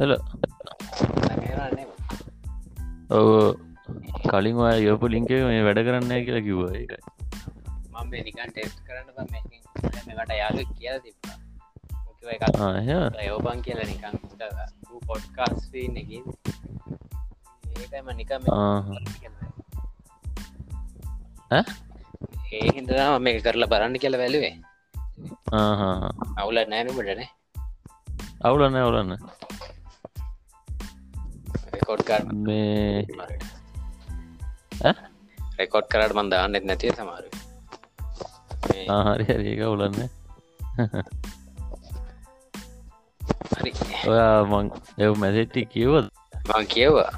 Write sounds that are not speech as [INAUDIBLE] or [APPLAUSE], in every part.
හල ඔව. කලින් ඔය යපු ලින්කේ මේ වැඩ කරන්න කියලා කිව්ව එක මම නිකන් ටෙස්ට් කරන්න බ. මේකට යාලු කියලා තිබ්බා මොකව එක යෝබන් කියලා නිකන් පොඩ්කාස්ී නකින් ඒකම නිකම ඒ හිදම මේ කරලා බලන්න කියලා වැලුවේ අවුල නෑනුමටනේ අවුලන්න අවුලන්න රෙකෝඩ් කර මේ රෙකෝඩ් කරට මන් දාන්නෙත් නැතිය සමාරු හරි හරික උලන්න ඔයා මං එව මැසෙට්ටි කිව්වද මං කියවා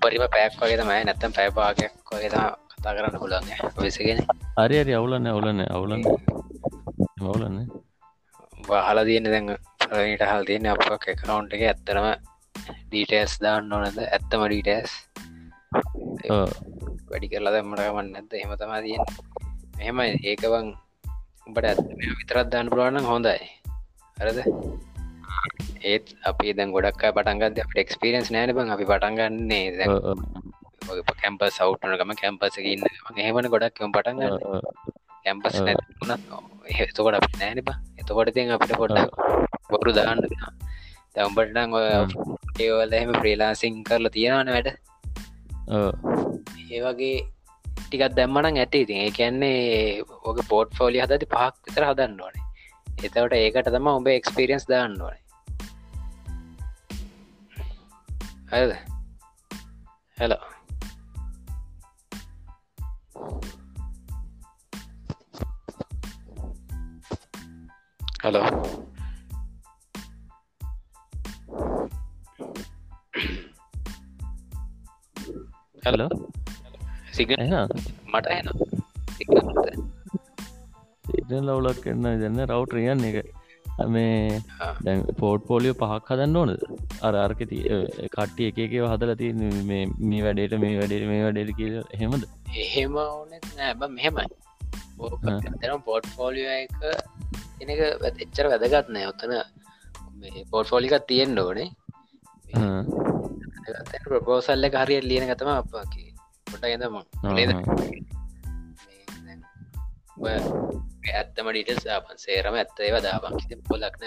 පරිම පැක් වගේ තමයි නැත්තම් පැපාගයක් වගේ කතා කරන්න පුළන්ග විසගෙන හරි හරි. අවුලන්න අවුලන්න අවුලන්න. අවුලන්න හලා තියන්න දැන් ට හල් තියන්න අප කකවන්් එක ඇත්තරම ඩීටස් දාන්න ඕනද? ඇත්තම ඩීටස් වැඩි කරලා දැම්මට කමන්න ඇත එහම තමා තියෙන් මෙහෙම ඒකවන් උඹට ඇත් විතරත් දාන්න පුළුවන්න හොඳයි. හරද? ඒත් අපි දැන් ගොඩක් පටන්ගත් අප එක්ස්පිරෙන්ස් නෑන බං. අපි පටන්ගන්නේ දැ කැම්ප සෞට්නකම කැම්පස ඉන්න හෙමන ගොඩක් පටන්ගන්න කැම්පස් එතකොට අප නෑනපා එතකොට තින් අපිට පොඩ්ඩක් බොරු දාන්න තැම්බටනං ඒවල එම ප්‍රේලාසිං කරලා තියෙනවන වැඩ. ඒ වගේ ටිකත් දැම්මනං ඇති. ඉතින් ඒ කැන්නේ ඕක පෝට් ෆෝලි හදති පහක් විතර හදන්න ඕනේ. එතවට ඒකට තම ඔබ එක්ස්පිරියන්ස් දාන්න ඕනේ. හද හෙලෝ හලෝ හලෝ සිග මට එන ඉඩන් ලවුලක් එන්න දෙන්න රවට් රියන් එක මේ දැන් පෝට් පෝලියෝ පහක් හදන්න ඕනද? අර අර්කති කට්ටිය එකකව හදල ති මේ වැඩේට මේ වැඩේ මේ වැඩේට කිය හෙමද එහෙම ඕනෙත් නෑබ මෙහෙමයි. තැනම් පෝට් ෆෝලිය එක එච්චර වැදගත් නෑ. ඔත්තන පෝට් ෆෝලිකත් තියෙන් ඕනේ. ප්‍රපෝසල්ල හරිය ලියන ගතම අපගේ පොට ඇඳම ඇත්තම ඩිටස් ආපන් සේරම ඇත්ත ඒව දාපන්. පොලක්න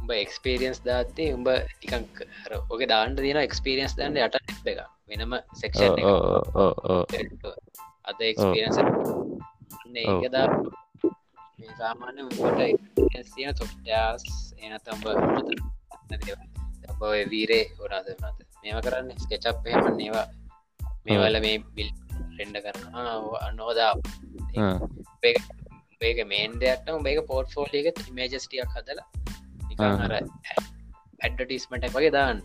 උඹ එක්ස්පිරියන්ස් දාත්තේ උඹ ටිකන් ඔගේ දාන්ට තියෙන එක්ස්පිරියන්ස් දන්න යට එක වෙනම සෙක්ෂ අද එක්ස්පිරන්ස ඒකදා සාමාන්‍ය උට තියෙන තොට්ටස් එනතම්බ ඔය වීරේ හොනාද වනද මේම කරන්න ස්කෙචප් එහෙම ඒවා මේවල මේ බිල් රෙන්ඩ කරනවා. අන්නෝදා ඒක මේන් දෙයක්න මේක පෝට් ෆෝලිය එක මේජස්ටියක් හදලා නිකර ඇඩ්ඩටිස්මට වගේ දාන්න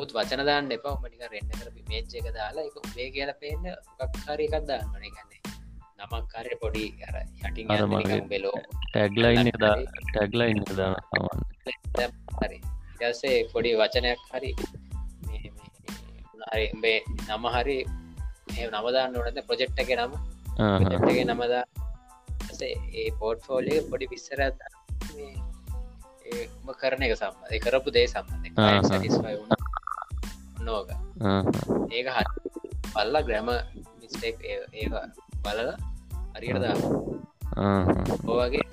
පුත් වචන දාන්න එපා. මටික රෙන්ඩ කර මේච් එක දාලා එක වේ කියල පේන්න කක්කාරය එකක් දාන්න ගන්නේ නමක් කරය පොඩි අර යටින් බෙලෝ. ටැග්ලයින් ටැග්ලයින් දාන යසේ පොඩි වචනයක් හරි හරි බේ නම හරි නමදාන්න ඕනත ප්‍රජෙක්්ක නම. ගේ නමදා ඒ පෝට් ෆෝලිය පොඩි විස්සර ඒම කරන එක සම්බ කරපු දේ සම්බන්ධ ඒක හ පල්ලා ග්‍රැම මිස්ටේක් ඒ බලලා හරියට දා ඕවගේ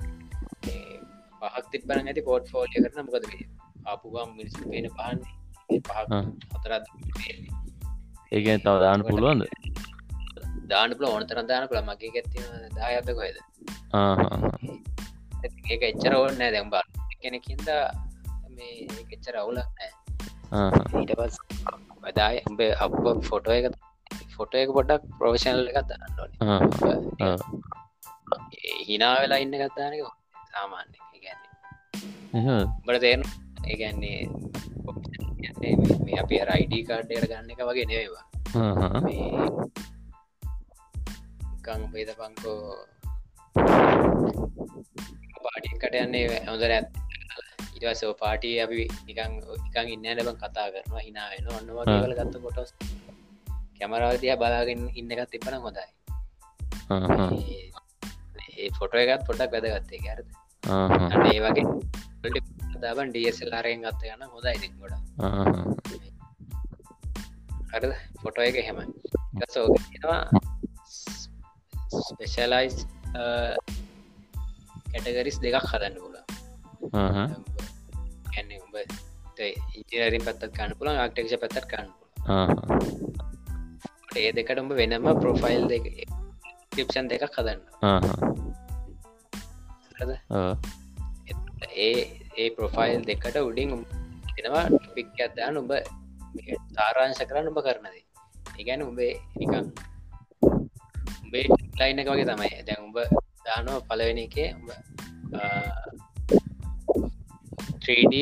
පහක් තිබන ඇති පෝට් ෆෝලිය කරන මොකද ආපුගම් මිනිස් පේන පහන්නේ. පහ හතරත් ඒක තව දාන්න පුළුවන්ද? දාන පුල ඕන තරන් දාන පුළ මගේ ඇත්ති දායත කොයිද ඒක එච්චර ඕන්න දැම් බා කෙනෙකින්ද මේ එච්චර අවුල ඊට පස් වදාය උඹේ අප ෆොටෝ එක ෆොටෝ එක පොඩක් ප්‍රෝෂණල් එකත් දන්න හිනා වෙලා ඉන්න ගත්තානක සාමාන්‍ය ගැන්නේ බට තේරන ඒගැන්නේ අපි රයිඩී කාඩ්ඩයට ගන්න එක වගේ නෙවේවා කං පේද පංකෝ පාටිකට යන්නේ හොඳර ඇත් ඉටවස පාටිය අපි නිකං නිකං ඉන්න ලබ කතා කරනවා හිනා වෙන ඔන්න වගේ වල ගත්ත කොටස් කැමරාවතිය බලාගෙන ඉන්න එකත් තිබන හොඳයි. ඒ ෆොටෝ එකත් පොටක් වැදගත්තේ ගැරද ඒ වගේ දබන් ඩියසල්ලාරයෙන් ගත්ත යන්න හොඳ ඉති ගොඩ අර ෆොටෝ එක හෙම සෝගෙනවා ස්පෙශලයිස් කැටගරිස් දෙකක් හදන්න පුල ඉජනරින් පත්තත් කන්න පුලන් ආක්ටේක්ෂ පැත්තත් කන්න ඒ දෙකට උඹ වෙනම ප්‍රොෆයිල් දෙක ක්‍රප්ෂන් දෙකක් හදන්න. ඒ ඒ ප්‍රොෆයිල් දෙකට උඩින් එනවා ටොපික් ඇත්දා උඹ තාරාංශ කරන්න උඹ කරනද ඒගැන උඹේ නිකන් උඹේ ලයින්න එක වගේ තමයි. දැන් උඹ දානවා පලවෙනි එකේ උඹ 3D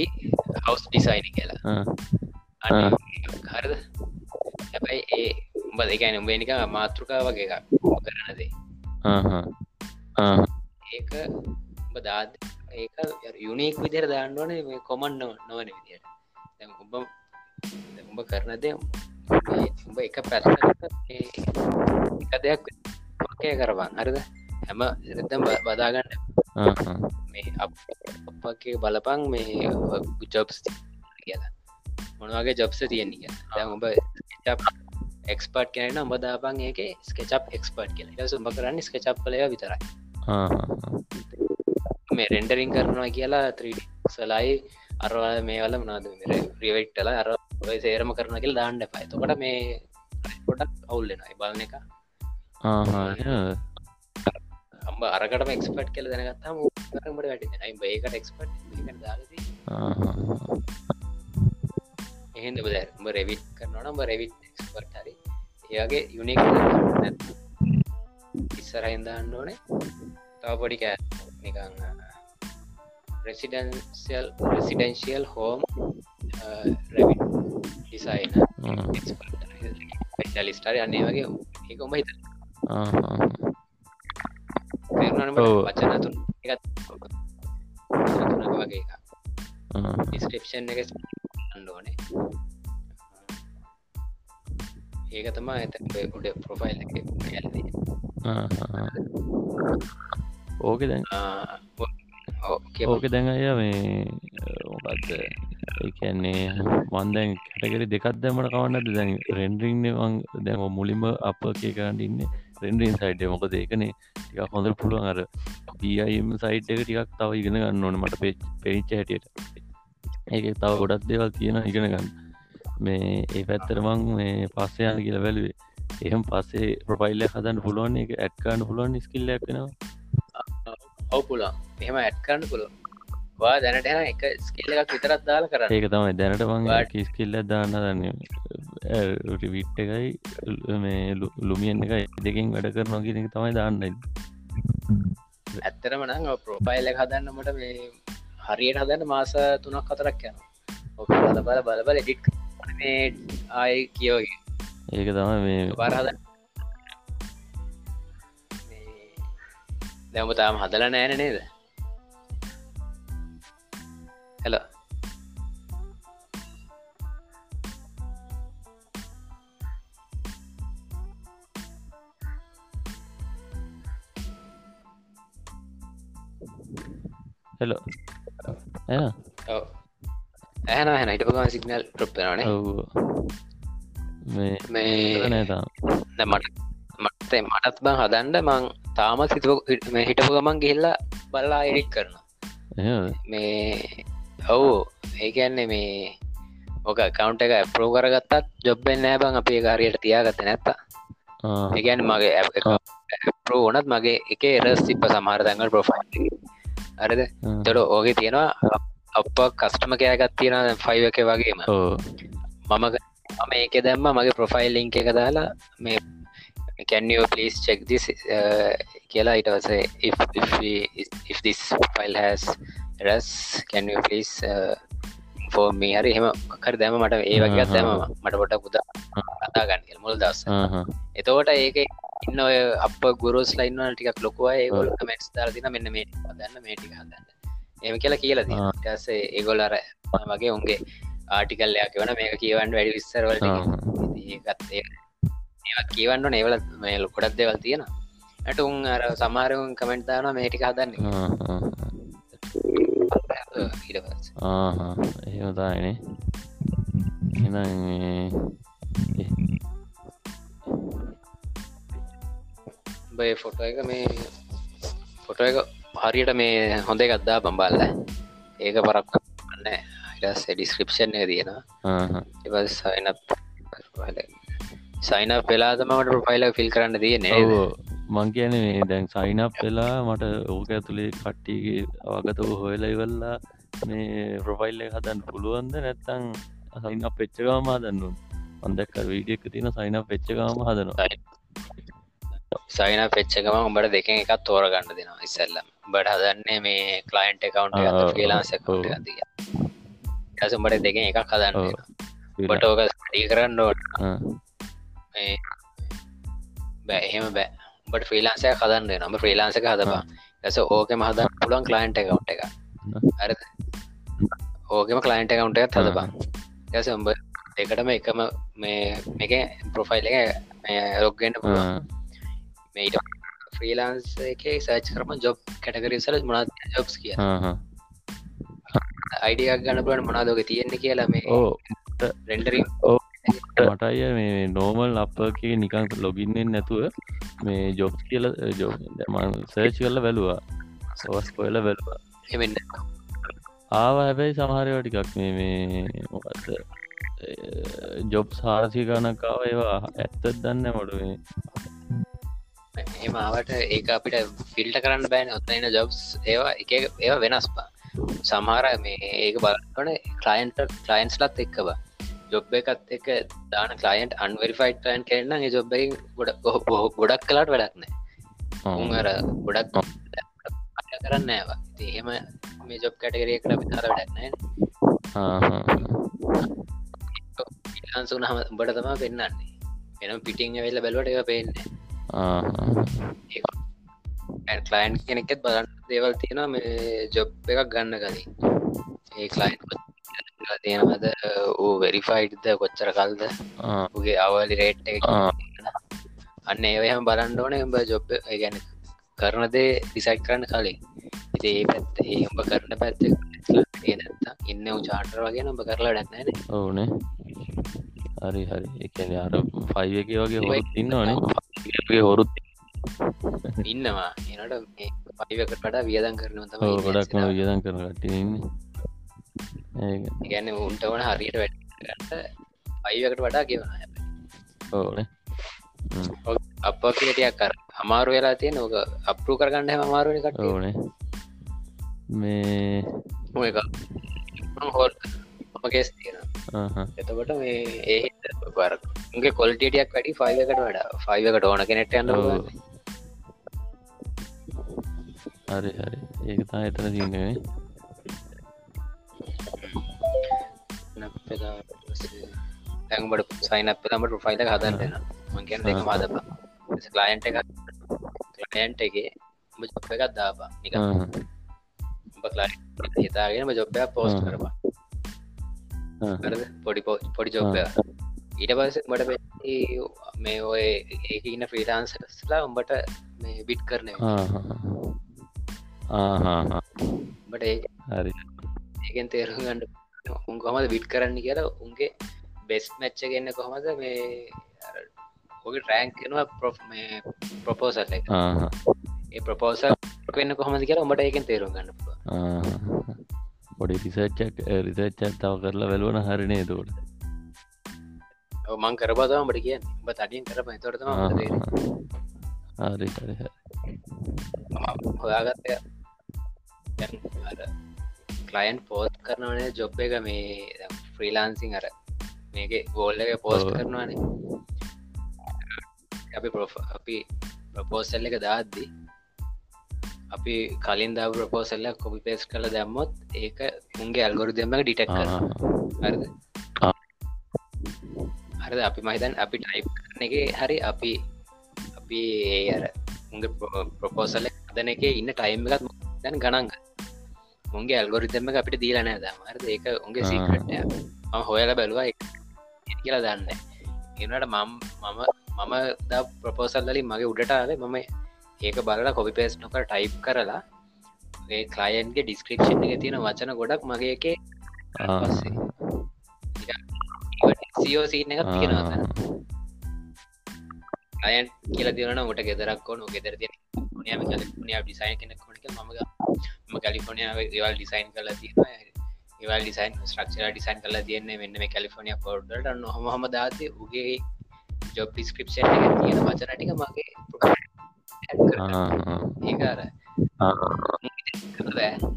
හවස් ඩිසයින කියලා. හරද? හැබැයි ඒ උඹ දෙකැන උඹේ නික මාතෘකා වගේ කරනදේ ඒක උඹ දාද ඒක යුනික් විදිර දාන්නවන මේ කොමන් නොවන විදියට උඹ උඹ කරනදේ උඹ එක පැත්ත එක දෙයක් වකය කරවන් හරිද? හැම එතම් බදාගන්න මේ අපගේ බලපං මේ ජොබ්ස් කියලා. මොනවගේ ජොබ්ස තියෙන කිය දැ උඹ එක්ස්පර්ට් කෙනන උඹදාපන් ඒක ස්කචප් එක්ස්පර්ට් කියලා. සුම්ඹ කරන්න ස්කචප් කලය විතරයි. මේ රෙන්ඩරින් කරනවා කියලා 3D සලයි අරවා මේ වල මනාද රිවෙට්ටල අර සේරම කරන කියල දාන්න පයි තොකට මේ පොටක් අවුල්ලෙනයි බලන එක අම්බ අරකටම එක්ස්පට් කල දැනගත්තාම ට වැටි නයි ඒකට එක්ස්පට් එහෙද බද උඹ රෙවිට් කරනවන ඹ රෙවිට් එක්ස්පර්ට් හරි. ඒගේ යුනික් ඉස්සරහින්දාන්න ඕනේ. තව පොඩි කෑ නිකං රෙසිඩන්සිල් රෙසිඩන්ශියල් හෝම්. රැවි ඩිසයින ලිස්ටාර අන්නේ වගේ ඒකොම හිත වචන තුන් වගේ ඩිස්ක්‍රපෂන් එක අන්ඩෝනේ ඒක තමා ඇත ගොඩ ප්‍රොෆයිල් එක ඕක දැන් ඕක දැන් අය මේ මොකක්ද ඒකන්නේ මන්දැන් කැටකරි දෙකක් දැමට කවන්නද දැන් රෙන්ඩරින්න වන් දැම මුලින්ම අප කිය කරන්න ඉන්න රෙන්ඩරින් සයිඩ් මොක දෙකනේ ටික හොඳ පුළුවන් අර පම් සයිට් එක ටිකක් තව ඉගෙන ගන්න ඕන මට පෙච් පෙනිච්ච හැටියට. ඒක තව ගොඩක් දේවල් තියෙන ඉගෙන ගන්න. මේ ඒ පැත්තරමං මේ පස්සයන කියල බැලුවේ. එහෙම පස්සේ ප්‍රපයිල්ල හදන්න පුළුවන් එක ඇත්කාන්න පුළුවන් ස්කිල්ලයක් වෙනවා. ඔව පුලා එහෙම ඇත්කන්න පුළුව වා දැනට එන එක ස්කිල්ල එකක් විතරත් දාල කර ඒක තමයි. දැනට මං කිස්කිල්ල දාන්න දන්න රිවිට් එකයි මේ ලුමියෙන් එක දෙකින් වැඩ කරනවා කියන එක තමයි දාන්න. ඇත්තරම නං ප්‍රෝපයිල්ල හදන්න මට මේ හරියට හදන්න මාස තුනක් කතරක් යන ඔ බල බල බලබල එඩික් ආය කියෝගේ ඒක තම මේ බරහද දැම තාම හදල නෑන නේද හෙල හෙලෝ ඇහන හැන හිටපුගම සිගනල් ප්‍රප්පනනේ ඔව්. මේ නෑතා මට මට මටත් බං හදන්ඩ මං තාමත් හිතුව හිටපු ගමන් ගිහිල්ලා බල්ලා එඩික් කරන මේ ඔවු. ඒකන්නේ මේ ඕක කවන්ට එක ඇප්‍රෝ කරගත්තත් ජොබ්බෙන් නෑ බං. අපේ කාරයට තියාගත්ත නැත්තා ඒගැන් මගේ ප්‍රෝ ඕනත් මගේ එක එරස් තිප සමහර දැඟල් ප්‍රොෆයිල් අරද තොට ඕගේ තියෙනවා අප කස්ටම කෑගත් තියෙන ෆයිව එක වගේම. මම මම ඒක දැම්ම මගේ ප්‍රොෆයිල් ලිංක එක දාලා මේ please check this uh, කියලා ඉටවසේ if this file has errors can you please uh, for me? හරි එහෙම කර දැම මට ඒ වගේ දැම මට පොට පුද කතා ගන්න මුල් දවස එතවට ඒක ඉන්න ඔය අප ගුරුස් ලයින්න ටිකක් ලොකුව ඒගොල් කමෙන්ට්ස් දාරදින මෙන්න මේ දන්න මේටික හදන්න. එම කියලා කියලද. ටසේ ඒගොල්ලර වගේ උන්ගේ ආටිකල්ලයක් වන මේක කියවන්න වැඩි ඒ ඒවත් කියවන්න නේවල මේ ලොකොඩත් දෙවල් තියෙන ඇට උන් අර සමාරවුන් කමෙන්ට් දාන මේටික හදන්න ඉඩපස් එහෙමතායිනේ එ බයි ෆොටෝ එක මේ ෆොටෝ එක හරියට මේ හොඳ ගත්දා බම්බල්ල ඒක පරක් න්න ඉටස් ඩිස්ක්‍රපෂන් එක තියෙනවා. එ සයින සයින පෙලාතමට ප්‍රොෆයිල ෆිල් කරන්න තිය නේ මං කියන මේ දැන් සයිනප් වෙලා මට ඕක ඇතුළේ කට්ටියගේ අවගත වූ හොයලා ඉවල්ලා මේ ප්‍රොෆයිල් එක හදන්න පුළුවන්ද නැත්තං සයින පෙච්චගම හදන්නු අන්දක් වීඩියක් තින සයින පෙච්චගම හදනවා. සයින පෙච්චකම උඹට දෙකෙන් එකක් තෝර ගන්න දෙනවා ඉස්සල්ලම්. බට හදන්නේ මේ කලයින්ට එකකවන්් ඔව්. දිය ඇසුම්බට දෙකෙන් එකක් හදන්න බට ඕක ඩී කරන්න මේ බෑ එහෙම බෑ උඹට ෆ්‍රීලාන්සය හදන්න නම ෆ්‍රීලාන්සක හදපා ඇස ඕකෙම හදන්න පුළන් කලයින්ට එකකවන්් එක අර ඕකෙම කලයින්ට එකකවන්් එකත් හදපා ඇස උඹ එකටම එකම මේ මේක ප්‍රොෆයිල් එක පුළුවන්. මේට ෆ්‍රීලාන්ස එක සච් කරම ජොබ් කැටකරසල මනත් ජොබ්ස් කිය අයිඩියක් ගන්න පුලන් මනාදෝක තියෙන්නේ කියලා මේ ඕ. රෙන්ඩරින් මටය මේ නෝමල් අපගේ නිකං ලොගින්නෙන් නැතුව මේ ජොබ් කියල ජො සර්ච් කරල වැලවා සවස් කොයල වැලවා එමෙන්න්න ආව හැබැයි සමහරව ටිකක් මේ මේ මොකක්ද ජොබ් සාරසි ගණකාව ඒවා ඇත්තත් දන්න මොඩුවේ එමාවට ඒ අපිට ෆිල්ට කරන්න බෑන. ඔත්තයින ජොබ්ස් ඒවා එක ඒවා වෙනස්පා. සමහර මේ ඒක බලන කලයින්ට කලයින්ස් ලත් එක්කව ජොබ් එකත් එක දාන කලයින්ට අන්වරිෆයිට් ටයන් කරන්න ඒ ජොබ් ගොඩ ගොඩක් කලාට වැඩක්නෑ උන්ර ගොඩක් කරන්න ඇවා එහෙම මේ ජොබ් කැටගරිය කර විතර වැඩක්නෑ ඉලාන්සුනහම උඹට තමා පෙන්න්නන්නේ එනම් පිටිං වෙල්ල බැලවට එක පේන්නේ කලයින් කෙනෙක්ෙත් බලන්න දේවල් තියෙනවා මේ ජොබ් එකක් ගන්න කලින්. ඒ කලයින් තියෙනවද? ඌ වෙරිෆයිඩ්ද කොච්චර කල්ද? උගේ අවලි රේට් එක අන්න ඒවහම බලන්න ඕන. එඹ ජොබ් ගැන කරනදේ ඩිසයිට් කරන්න කලින්. ඉති ඒ පැත්ත ඒ උඹ කරන පැත්ත නැත්තා ඉන්න චාටර වගේ නොඹ කරලා ඩක්නෑන ඕනේ. හරි හරි. එකන අර ෆයිව එක වගේ හොත් ඉන්නවනේ හොරුත් ඉන්නවා. එනට පයිවකට වඩා වියදන් කරනවා තම ගොඩක්ම වියදන් කරන කටන්න ගැන්න උන්ට වන හරියට වැඩට පයිවකට වඩා ගෙවන ඕනේ. අප කියටයක් කර අමාරු වෙලා තිය නොක අපරු කරගන්න අමාරුවනිකට ඕනේ. මේ එක. හොල් කෙස් තියෙන. එතකොට මේ ඒ පර උගේ කොල්ටිටියක් වැඩි ෆයිවකට වඩා. ෆයිවකට ඕන කෙනෙට යන්න. හරි හරි. ඒක තා එතන තියන්නේ තැන්බට සයින ලමට ෆයිල හදන්න මංගන දෙක මදප ලයින්ට එක ලයන්ට එක ජොප් එකත් දාපා නික හිතාගෙන ජොබ්බයක් පෝස්ට කරපා හරිද? පොඩි පෝ- පොඩි ජොබ්බ ඊට පස මට මේ ඔය ඒක ඉන්න ෆ්‍රීලාන්සලා උඹට මේ බිට් කරන බට ඒ හරි. ඒකෙන් තේරු ගන්න උන් කොමද විට් කරන්න කියලා උන්ගේ බෙස් මැච්ච ගන්න කොහමද? මේ ඔගේ ට්‍රෑන්ක් කෙනවා පො මේ ප්‍රපෝසල් එක. ඒ ප්‍රපෝසල් වෙන්න කොහමද කියලා උඹට ඒකෙන් තේරු ගන්න පුළුවන්. පොඩි රිසච්චක් රිසච්චක් තව කරලා වැලුවන හරිනේ තෝට මං කරබදම මට කියන්න. උඹ තඩියෙන් කරප තොට තම හරි හරි කලයින් පෝස්් කරනවනේ ජොබ් එක මේ ෆ්‍රීලාන්සිං අර. මේක ගෝල්ල එක පෝස්්. කරනවානේ. අපි ප්‍රො අපි ප්‍රපෝසල්ල එක දාද්දි අපි කලින් දා ප්‍රපෝසල්ල කොපි පේස් කළ දැම්මොත් ඒක උන්ගේ අල්ගොරු දෙමක ඩිටෙක් හරිද. හරිද? අපි මහිතන් අපි ටයිප් කරන එක හරි අපි අපි අර උගේ ප්‍රපෝසල්ල දන එක ඉන්න ටයිම් එකත් දැන් ගණන්ග උන්ගේ ඇල්ගොරිතම අපිට දීලන දමර ඒක උන්ගේ සිකටය ම හොයල බැලවා කියලා දන්න. එනට මම් මම මම ද ප්‍රපෝසල්ලින් මගේ උඩටාල මම ඒක බලලා කොපි පේස් නොකර ටයිප් කරලා ඒ කලයන්ගේ ඩිස්ක්‍රපෂන් එක තියෙන වචන ගොඩක් මගේ එක සිෝසිීන එකක් තියෙනවා අයන් කියල දියන ට ගෙදරක් ඕන ගෙදර ඩිසයින් කෙනෙක් කොනක මම කලිෆෝනියාව ඒවල් ඩිසයින් කල තියෙන ඒවල් ඩිසයින් ස්ට්‍රක්ෂර ඩිසයින් කල තියන්නේ මෙන්න මේ කලිෆෝනිය පොඩ්ඩට නොහම දාත උගේ ජොබ් ඩිස්ක්‍රපෂන් එක තියෙන වචනටික මගේ ඒකාර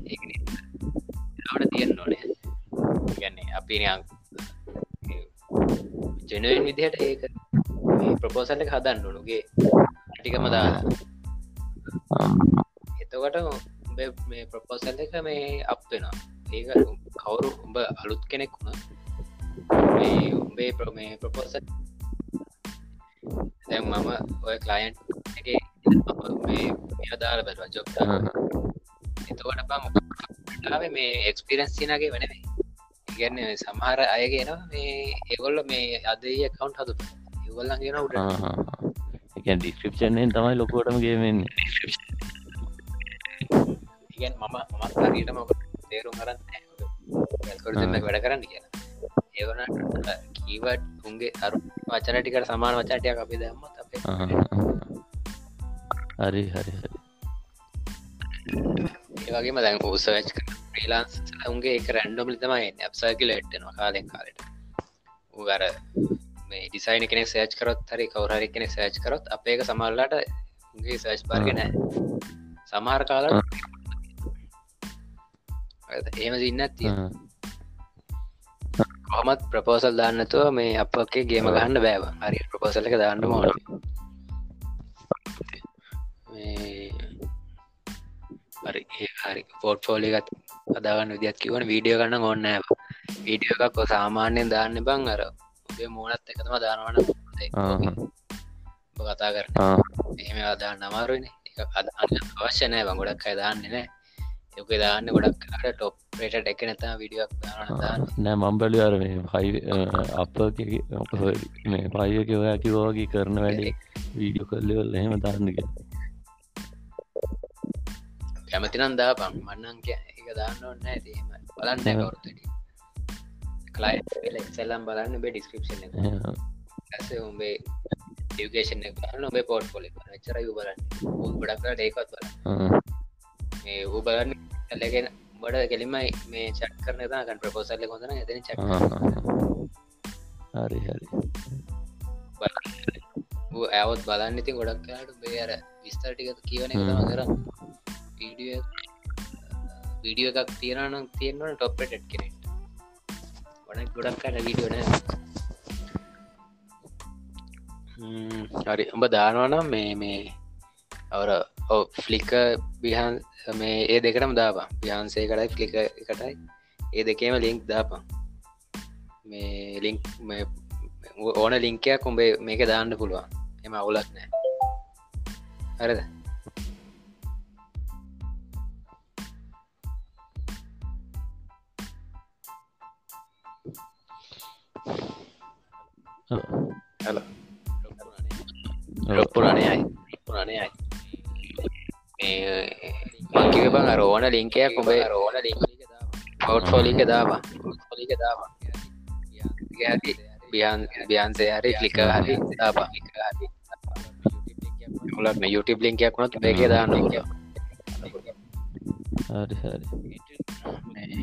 ඒට තියෙන් නොනේ ගන්නේ අපි ජනුවෙන් විදිහට ඒක ප්‍රපෝසල්ල හදන්න ඕනුගේ ටිකම දාලා එතකොට මේ ප්‍රපෝසල් එක මේ අප වෙනවා. ඒක කවුරු උඹ අලුත් කෙනෙක් වුණ මේ උඹේ ප්‍රමේ ප්‍රපෝසල් දැන් මම ඔය කලයින්් එක මේ අදාල බැලවා ජොක් එතකොට පම මේ එක්ස්පිරන්ස් සිනගේ වනේ ඉගන්න සමහර අයගෙන මේ ඒගොල්ල මේ අදය කවන්් හතු ඒගොල්ලන්ගෙන උට ඩිස්ක්‍රපෂන්ෙන් තමයි ලොකෝටම ගේමෙන් ඉගන් මම මත් හරියට ම තේරුම් කරන්න වැඩ කරන්න කියන ඒවන කීවට උන්ගේ අරු වචන ටිකට සමාන වචටයක් අපි අපේ හරි හරි ඒවගේම දැන් පෝසච් ්‍රීලාන්ස් උන්ගේ එක රැන්ඩොම් ලිතමයි ඇප්සර්කිල එට්ටනවා කාලෙන් කාලට. උගර මේ ඩිසයින කෙනෙ සේච් කරොත් හරි කවරහරි කෙනෙ සේච් කරොත් අපේක සමල්ලාට උගේ සේච් පාර්ගෙන සමහර කාල එහෙම සින්න ඇති කොමත් ප්‍රපෝසල් දාන්නතුව මේ අපගේ ගේම ගහන්න බෑව හරි ප්‍රපෝසල එක දාන්න මෝන හරි හරි. පෝට් ෆෝලිගත් අදාගන්න විදිත් කිවන වීඩියෝ ගන්න ඔන්න වීඩියෝ එකක් සාමාන්‍යයෙන් දාන්න බං අර. ඔබේ මෝනත් එකතම දානවන කතා කර එහෙම අදාන්න අමාරුවන අදන්න අවශ්‍ය නෑ බංගොඩක් අයදාන්නේ නෑ යක දාන්න ගොඩක් ටොප් පේට එක් නැතා විඩියක් නෑ මම්බලි අර මේ හයි අප මේ පයක ඔයා කිවෝගේ කරන වැඩේ වීඩියෝ කල්ලවල් එහෙම දාන්නග කැමතිනම් දා පම් මන්නංක එක දාන්න ඔන්න ඇතිම බලන්න කවරුතට කලයි එක්සල්ලම් බලන්න බේ ඩිස්ක්‍රපෂන් ඇස උඹේ ඩියුකේෂන් බලන්න ඔබේ පෝට් පොලි චර බලන්න. ගොඩක්ට ඒකත් බල ඒ ඌ බලන්න කල්ලගෙන බඩ කෙලිමයි මේ චට් කරන තාකන් ප්‍රපෝසල්ල කොඳන ඇතන ච හරි හරි ඇවත් බලන්න ඉතින් ගොඩක් කලාට බේර විස්තරටික කියවන තම කරන්න වීඩිය වීඩියෝ එකක් තියෙනනම් තියෙන්වන ටොප්පට් කෙනෙට වන ගොඩක් කට වීඩියෝන හරි උඹ දානවනම් මේ මේ අවර ඕ ෆ්ලික බිහන් මේ ඒ දෙකටම දාපා පිහන්සේ කටයි ෆ්ලික එකටයි. ඒ දෙකේම ලිංක් දාපා මේ ලිංක් ඕන ලිංකයක් උඹේ මේක දාන්න පුළුවන්. එම අවුලක් නෑ හරද? හල පුරණයයි පුරණයයි මංකික බං අර ඕන ලිංකයක් ඔබේ රෝන පවට් ෆෝලික දාවා ොලික දාවා බියන් බියන්සේ හරි ලික හරි දාපා ලක් YouTube ලිංකයක් වුණත් මේක දාන්න හරි හරි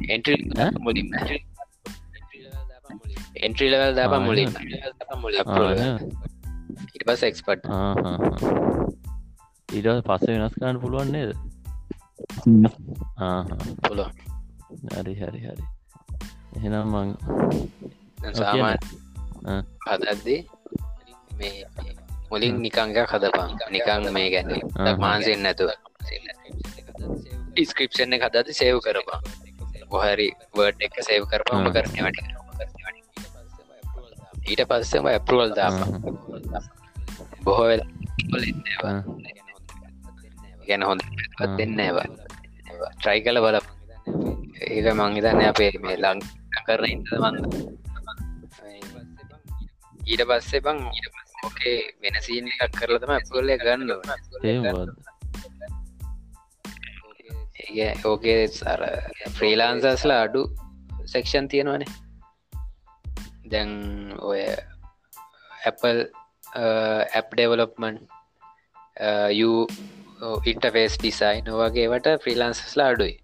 එන්ට්‍රි මුලින් එන්ට්‍රී ලවල් දාපා මුලින් ඉට පස් එක්ස්පට් ඊට පස්ස වෙනස් කරන්න පුළුවන් නේද? පුලො හරි හරි හරි. එහෙනම් මං සාමාන් හදද්දී මේ මුලින් නිකංග හදපා නිකං මේ ගැන මාන්සෙන් නැතුව. ඩිස්ක්‍රපෂන් එක හදද සේව් කරපා බොහරි වර්ඩ් එක සේව් කරපාම කරනවට ඊට පස්සම ඇපරුවල් දාප බොහෝ වෙලා ගැන හොඳ දෙන්න ට්‍රයි කල බල ඒක මංහිතන්න අපේ මේ ලං කරන ඉද මන්ද ඊට පස්සේ බං ඕකේ වෙන සීන එකක් කරලතම ඇපුල්ලය ගන්න ඕකේ සර ෆ්‍රීලාන්සස්ලා අඩු සෙක්ෂන් තියෙනවනේ. දැන් ඔය Apple app development interface design වගේවට ෆ්‍රීලාන්සස්ලා අඩුයි.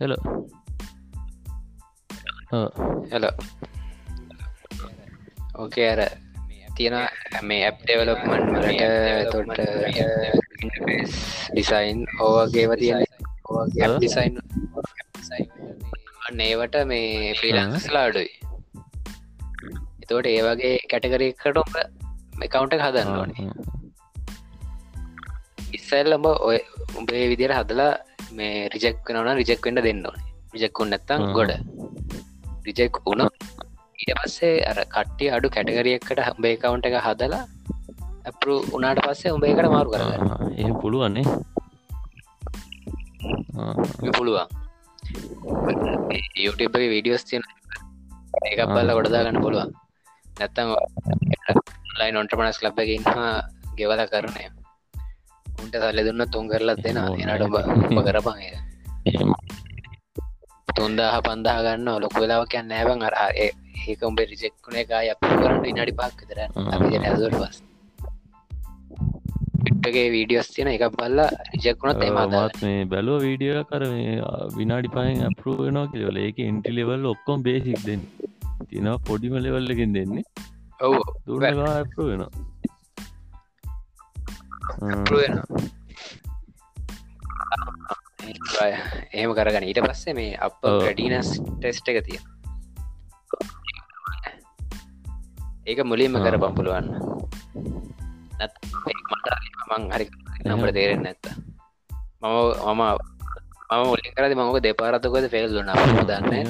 හෙල හල ඕකේ අර තියෙන මේ ඇප් ඩෙවලොප්මන්් වලට තොට ඩිසයින් ඕවගේව තියෙන ඩිසයින් නේවට මේ ෆ්‍රීලන්ස්ලා අඩුයි. එතවට ඒ වගේ කැටකරකට ඔබ එකකවුන්ට හදන්න ඕනේ. ඉස්සල්ලඹ ඔය උඹේ විදිර හදලා මේ රිජෙක් වෙනවන රිජෙක් වෙන්න දෙන්න ඕනේ. රිජෙක්කුන් නැත්තම් ගොඩ. රිජෙක් වුණ ඊට පස්සේ අර කට්ටිය අඩු කැටගරියක්කට හම්බේ කවුන්ට එක හදලා ඇපරු උනාට පස්සේ උඹේකට මාරු කරගන්න. ඒ පුළුවන්නේ පුළුවන්. YouTube වීඩියෝස් තියෙන ඒක බල්ල ගොඩදා ගන්න පුළුවන්. නැත්තම් ලයි නොන්ටමනස් ලබ් එක ඉන්නවා ගෙවල කරනය උන්ට සල්ල දුන්න තුන් කරලත් දෙෙන එනට ඔබ කරපන් තුන්දාහ පන්දා ගන්න ලොක වෙලාව කියන්න ඇබන් අර ඒක උඹේ රිජෙක්ුණ එක අප කරට ඉනඩි පාක් විතර ඇදුවට පස් ගේ වීඩියෝස් තියෙන එක බල්ලා රිජෙක්ුණත් එමත් මේ බැලුව වීඩියෝ කර විනාඩි පහෙන් අපරු වෙනවා කියවල. ඒක ඉන්ටි ලෙවල් ඔක්කොම් බේසික් දෙන්න. තියෙනවා පොඩිම ලෙවල්ලකින් දෙන්නේ. ඔව. දුරවා වෙනවා. එහෙම කරගන ඊට පස්සේ මේ අප ඩීනස් ටෙස්ට එක තිය ඒක මුලින්ම කර පම්පුළුවන්න මං හරි නම්ට තේරෙන් නැත්ත මම මම මම මුලින් කරද මක දෙපාරතකොද ෆෙල්ලු නම දන්න?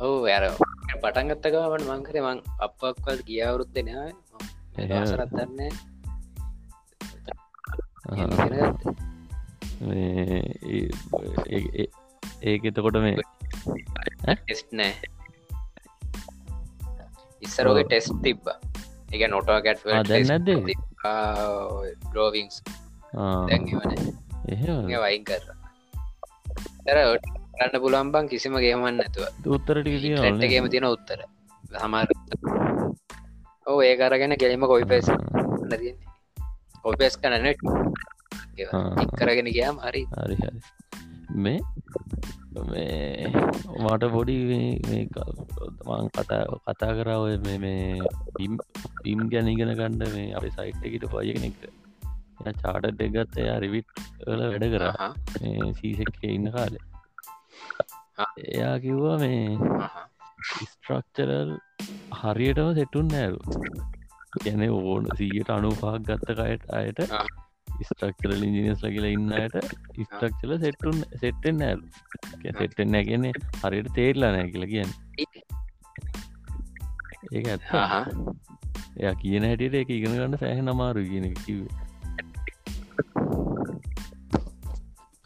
ඔවු ඇර පටන්ගත්තකමට මංකර මං අපක්වල් ගියවුරුත්ත නෑ. සරත්තරන්නේ ඒක එතකොට මේ ටෙස්් නෑ ඉස්සරෝගේ ටෙස්් තිබ්බ. එක නොටෝ ගැට් නැද එහ වයින් කර කරන්න පුළන්බන් කිසිම ගේමන්න නැතුව. උත්තරට ටගේම තියෙන උත්තර. හමාර ඕ ඒ කරගෙන කෙලීම කොයි පෙස් ඔපෙස් කනන කරගෙන ගයාම හරි. හරි හරි මේ මේ මට පොඩි මං කතා කතා කරා ඔය මේ බිම් බිම් ගැන ඉගෙන ගණ්ඩ මේ අප සයිට් එකට පයගෙනෙක්ට චාටට එගත්ත එයා රිවිට් වල වැඩ කරා. සීසක්කේ ඉන්න කාලේ. එයා කිව්වා මේ ස්ට්‍රක්චරල් හරියටම සෙටුන් නෑරු ගැන ඕන සීයට අනුපාක් ගත්ත කයට අයට ස්ට්‍රක්චරල් ඉජිනස් ලකිල ඉන්නයට ස්ට්‍රක්චල සෙට්ටුන් සෙට්ටෙන් නෑලු සෙට්ටෙන් නැගන්නේ හරියට තේරලා නෑ කියල කියන්න. ඒක ඇත් එය කියන හැටියට එක ඉගෙන ගන්න සෑහ නමාරු කියන කිවේ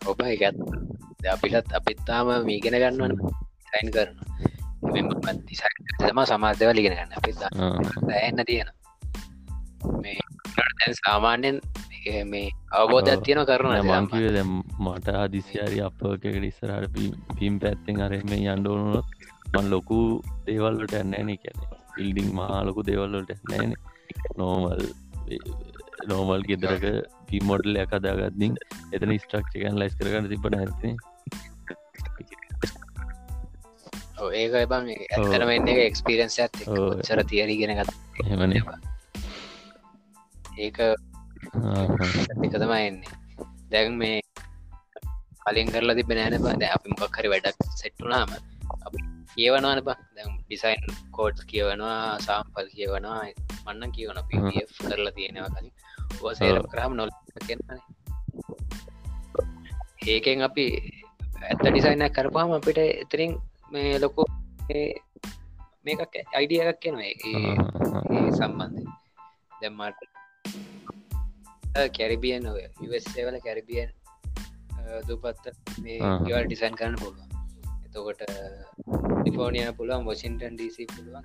ඔබ එකත් අපිටත් අපිත්තාම මීගෙන ගන්නවන. සයින් කරන තම සමාධ්‍යව ලිගෙන ගන්න. අපිත් ඇන්න තියෙන මේ සාමාන්‍යෙන් මේ අවබෝධයක් තියෙන කරන මංකිව දැ මට අදිසියාරි අපකට ඉස්සරහට පිම් පැත්තෙන් අරම යන්ඩෝනුනොත් මන් ලොකු දේවල්ලට ඇන්නෑන කියැනෙ ඉල්ඩිං මහලොකු දේවල්ලට නෑන. නෝමල් නෝමල් ගෙදරක පිමොඩල් ඇකදාගත්දිින් එතන ස්ට්‍රක්ෂකන් ලයිස් කරගන්න තිබට ඇත්තේ ඒක බං ඇතරම එන්න එක එක්ස්පිරන්ස් ඇත් චර තියරගෙන ගත් හෙමන ඒක එක තමයි එන්නේ. දැන් මේ කලින් කරලා තිබෙන ෑන බ අපි මොකක් හරි වැඩක් සෙට්ටුනාම කියවනවන බ දැම් ඩිසයින් කෝඩ් කියවනවා සාම්පල් කියවනවා මන්න කියවන ප කරලා තියෙනවා කලින්. ඕසේර කරහම නොල් කියන්න ඒකෙන් අපි ඇත්ත ඩිසයින කරපාම අපිට එතරින් මේ ලොකෝ මේකක් අයිඩිය එකක් කියෙනවා ඒ සම්බන්ධ දැම්මට කැරිබියන් වල කැරිබියන් දුපත්ත මේ ගවල් ඩිසයින් කරන්න පුළුවන්. එතකොට ලිෆෝනිය පුළුවන් වොසින්ටන් ඩීසි පුළුවන්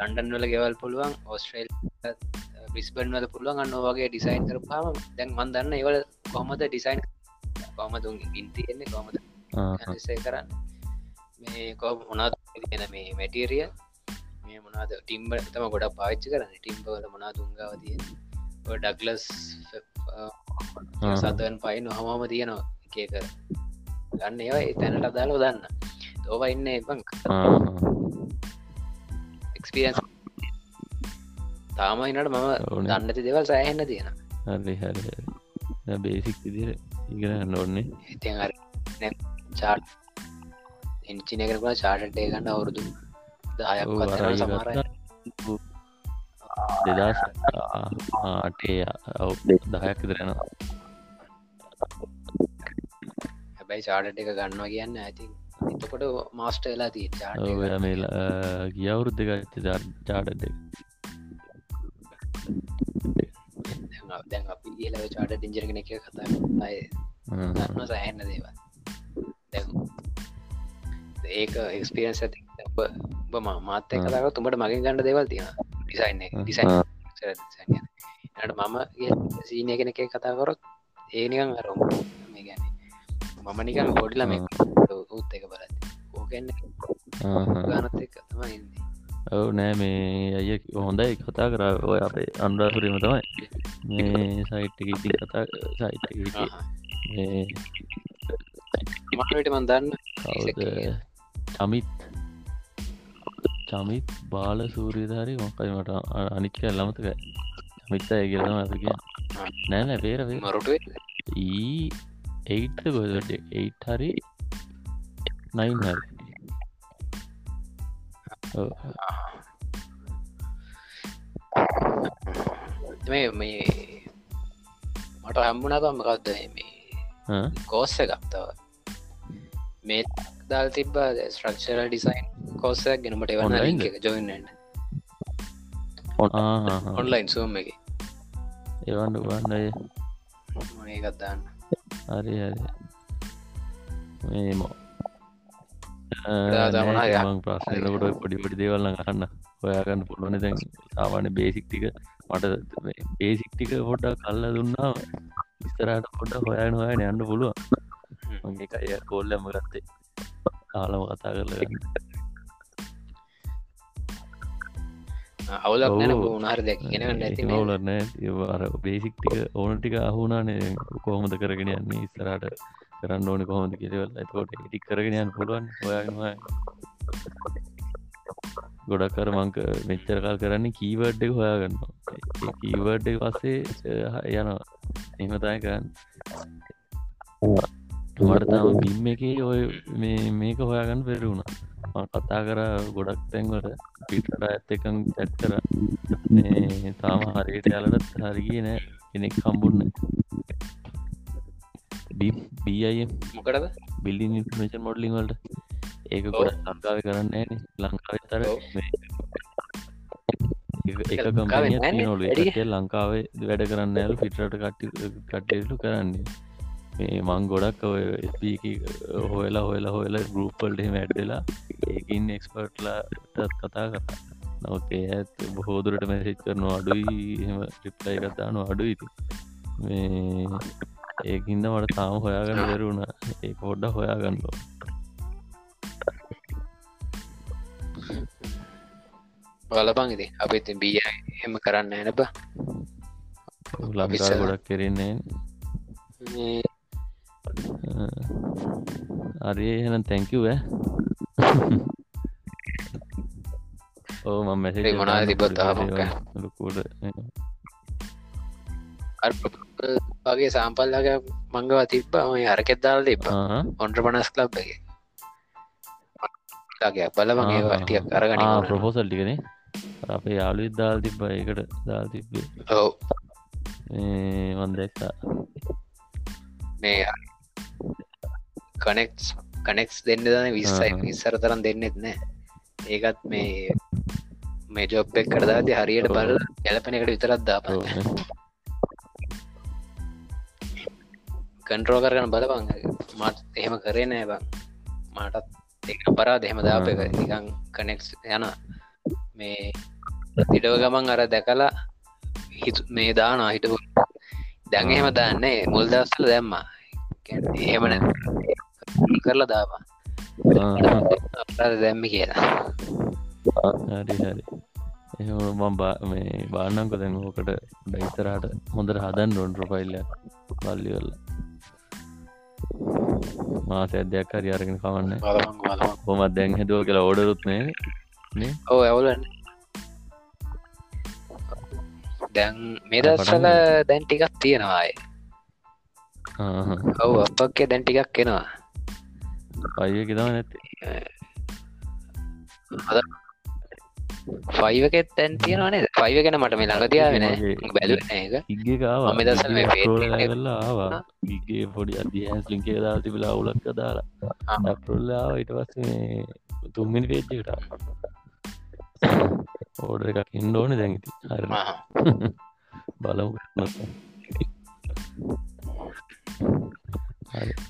ලන්ඩන් වල ගෙවල් පුළුවන් ඔස්ට්‍රේල් බිස්බන් වල පුළුවන් අන්න වගේ ඩිසයින් කරපාම දැන් මන් දන්න ඒවල කොහමද ඩිසයින් කොමතුන් ඉන්තියෙන්නේ කොමද සේ කරන්න? මේ කො මොනාත් තියෙන මේ මැටීරිය මේ මොනාද ටිම්බ තම ගොඩක් පාච්චි කරන්න ටිම්බවල මොනා දුංගාව තියෙන ඩක්ලස් සතන් පයි නොහමම තියෙනවා එකේ කර ගන්න ඒවා තැනට අදාලෝ දන්න තෝව ඉන්න එපං එක්ස්පිරන්ස් තාමයිනට මම දන්නති දෙවල් සෑහෙන්න තියෙන හරි බේසික් විදිර ඉගෙන නොන්නේ ඉතින් අර චාට් එංචිනකරපුලා චාටටේ ගන්න අවුරුදු දායක් සමර දෙදස් ආටේ දහයක් විතරෙනවා හැබැයි චාටට එක ගන්නවා කියන්න ඇති එතකොට මාස්ට වෙලා දී චාට මේ ගියවුරුද් දෙක චාටට දැන් අපි ඒලව චාට ඩිංජරගෙන එක කතා අය සෑහන්න දේවල් ඒක එක්ස්පිරන්ස් ඇති ඔබ මාත්‍ය කතාව තුමට මගින් ගන්න දේවල් තියෙන ඩිසයින් ඩිසයින් ට මම සීනය කෙන එක කතාකොරොත් ඒනිකන් අරම මේ ගැන මම නිකන් ගොඩිල මේ උත් එක බලත් ඕකන්න ගනත් එක තමයි ඉන්නේ. ඔවු නෑ මේ අය හොඳයි කතා කර. ඔය අපේ අන්ඩාපුරීම තමයි. මේ සයිට් එක ඉති කතා සයිට් මට මන්දන්න කවුද? චමිත් චමිත් බාල සූරීධාරි මොකයි මට අනිච්ක ලමතක චමිත්ත ඇගලම ඇක නෑනෑ පේරවේ මරුටුව? ඊ එයිට ගොදට එයිට් හරි නයින් හරි. මේ මේ මට හම්බුණ පම්මකක්ද මේ කෝස්ස එකක්තව මේ දල් තිබ ස්ට්‍රක්ෂරල් ඩිසයින් කෝස්සයක් ගෙනමට එවන්න ලින්ක එක ජොයින්නට ඔන්ලයින් සුවම් එක. එවන්න වන්න ඒකත්දාන්න හරි හරි. මේමෝ ප්‍රශ්නකට පොඩි පොඩි දේවල්න්න ගන්න හොයාගන්න පුළුවන. දැන් සාමාන්‍ය බේසික් ටික මට බේසික් ටික පොඩ්ඩ කල්ල දුන්නා විස්තරට පොඩ හොයන හොයන යන්න පුළුව මගේ අය කෝල්ලම ගත්තේ කාලම කතා කරලගන්න අවුලක් නැන උනාර දැක්ගෙන නැති නවලන්න අර බේසික් ටික ඕන ටික අහුනානේ කොහොමද කරගෙන යන්නේ ඉස්සරට කරන්න ඕන කොහොමද කිරවල් ඇතකොට ඉටි කරගෙන යන්න පුළුවන් ඔයාගවා ගොඩක් කර මංක මෙච්චරකල් කරන්නේ කීවර්ඩ් එක හොයාගන්න කීවර්ඩ් එක පස්සේ යනවා එහමතයි වටතාම බිම් එක ඔය මේක හොයාගන්න පෙරුණා කතා කර ගොඩක් තැන්වට පිටට ඇත්ත එකන් චැත් කර. තාම හරියට යාලටත් හරිගිය නෑ කෙනෙක් කම්බුන්න බිය මොකටද? බිල්ඩි ඉන්ෆර්මේෂන් මොඩලිං වලට. ඒක ගොඩ ලංකාව කරන්න න ලංකාව තර එක කම්පනිය නොල ලංකාවේ වැඩ කරන්න ඇල් පිටට කට්ටි කට්ටලු කරන්නේ මේ මං ගොඩක් හොයලා හොයලා හොයලා ගරුප්පල්ට වැඩ්ඩලා ඒකින් එක්ස්පර්ට්ලාටත් කතා කර. නවත් ඇත් බොහෝදුරට මැසිච් කරන අඩුයි එම රිප්ලයි කතාන අඩුයිති මේ ඒකින්ද මට තාම හොයාගන්න දරුණ ඒ හොඩ්ඩ හොයාගන්නලෝ බලපං ඉති අපි ඉතින් බිය එම කරන්න ඇනබ ලබිසා ගොඩක් කෙරෙන්නේ [LAUGHS] අරය එහෙනම් තැංකව [LAUGHS] ඕ මම මැසේ මොනා තිබත් ලකුට වගේ සාම්පල්ලගේ මංගව තිබ්බ ඔය අරකෙත් දාල් තිබ ඔොන්ට පනස් ලබ් එක. බලමගේ ටිය කරගන ප්‍රපෝසල් ටිකනේ. අපේ යාලු දාල් තිබ්බ එකට දාල් තිබ්බේ. ඔව. වන්දක්තා මේ කනෙක් කනෙක්ස් දෙන්න දන විස්සයි. විස්සර තරම් දෙන්නෙත් නෑ. ඒකත් මේ මේ ජොබ් එක් කරදාද හරියට බල ගැලපෙන එකට විතරත් දාපන්න කන්ට්‍රෝ කරගන බලපං මත් එහෙම කරේ නෑ බං. මටත් එක පරා දෙහෙම දාප එක. නිකං කනෙක්ස් යන. මේ තිඩව ගමන් අර දැකලා හිතු මේ දානා හිටපු. දැන් එහෙම දාන්නේ මුල් දස්සල දැම්මා එහෙමන කරලා දාපා දැම්මි කියලා. හරි හරි. එහම මම් බා මේ බාන්නංක දැන් ඕකට ඩයිතරාට හොඳට හදන් ඩොන් ප්‍රොෆයිල්ල පල්ලිවල්ල මාස අධ්‍යයක් හරි අරගෙන කවන්න හොමත් දැන් හැදුව කියලා ඕඩරුත්නේ නේ ඕ ඇවුලන්න. දැන් මේ දස්සල දැන් ටිකක් තියෙනවාය ඔව් අපක්කේ දැන් ටිකක් එනවා. පයිය කිතම නැති ෆයිවකෙත් තැන් තියෙනවානේ ෆයිව ගැන මට මේ ළඟ තියාවෙන මගේ- බැලුව ඒක. ඉගකාව මම දවසල් මේ Facebook එක- කරලා ආවා. ඉගේ පොඩි අධ්‍යහස් ලින්කේ දා තිබලා අවුලක් දාලා. ආ. ඇපරල්ලාව ඉට පස්ස මේ තුම්මිනි පේච්චකට ඕඩ එකක් ඉන්න ඕන දැඟති හර. බලමු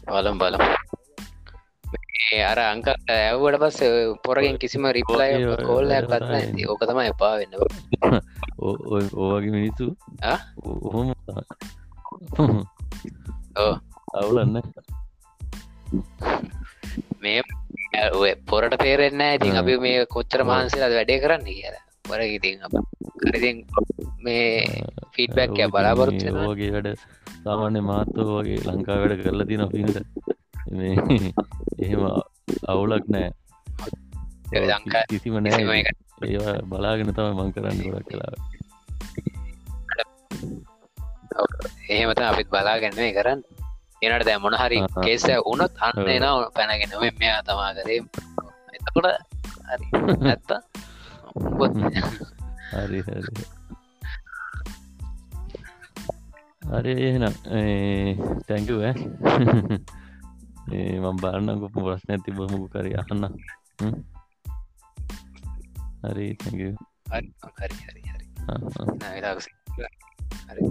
බලම් බලම් අර අංක ඇව්වට පස්ස පොරගෙන් කිසිම රිප්ලයි ඔය- ඔය- කෝල්ලයක් ඔය ගත්න තමයි. ඕක තමයි එපා වෙන්න ඕවගේ [LAUGHS] ආ? ඔහොම. අවුලන්න මේ පොරට තේරෙන්න ඉතින්. අපි මේ කොච්චර ඔව්. මහන්සේලා වැඩේ කරන්න කියලා පොර ඉතින් අප කරිතින් මේ ෆීඩ්බැක්. ඕගේ වැඩ සාමාන්‍ය මාත්තෝ වගේ ලංකා වැඩ කරලා තින මේ එහෙම අවුලක් නෑ. ලංකා- කිසිම නෑ ඒවා බලාගෙන තම මං කරන්න ගොඩක් කලා එහෙමත අපිත් බලාගන්න කරන්න. එනට දැ මොන හරි. කේස උනොත් අන්න ඔව්. එන පැනගෙන. මෙයා තමා කරේ. එතකොට හරි. නැත්ත [LAUGHS] හරි හරි හරි එහෙනම් තැංකව මම් බාරන්නකොප ප්‍රශ්න ඇති බොමුකු කරි අහන්න. හ්ම්? හරි තැක හරි හරි හරි. හරි නෑ, වෙලාවක සිද්ධ. හරි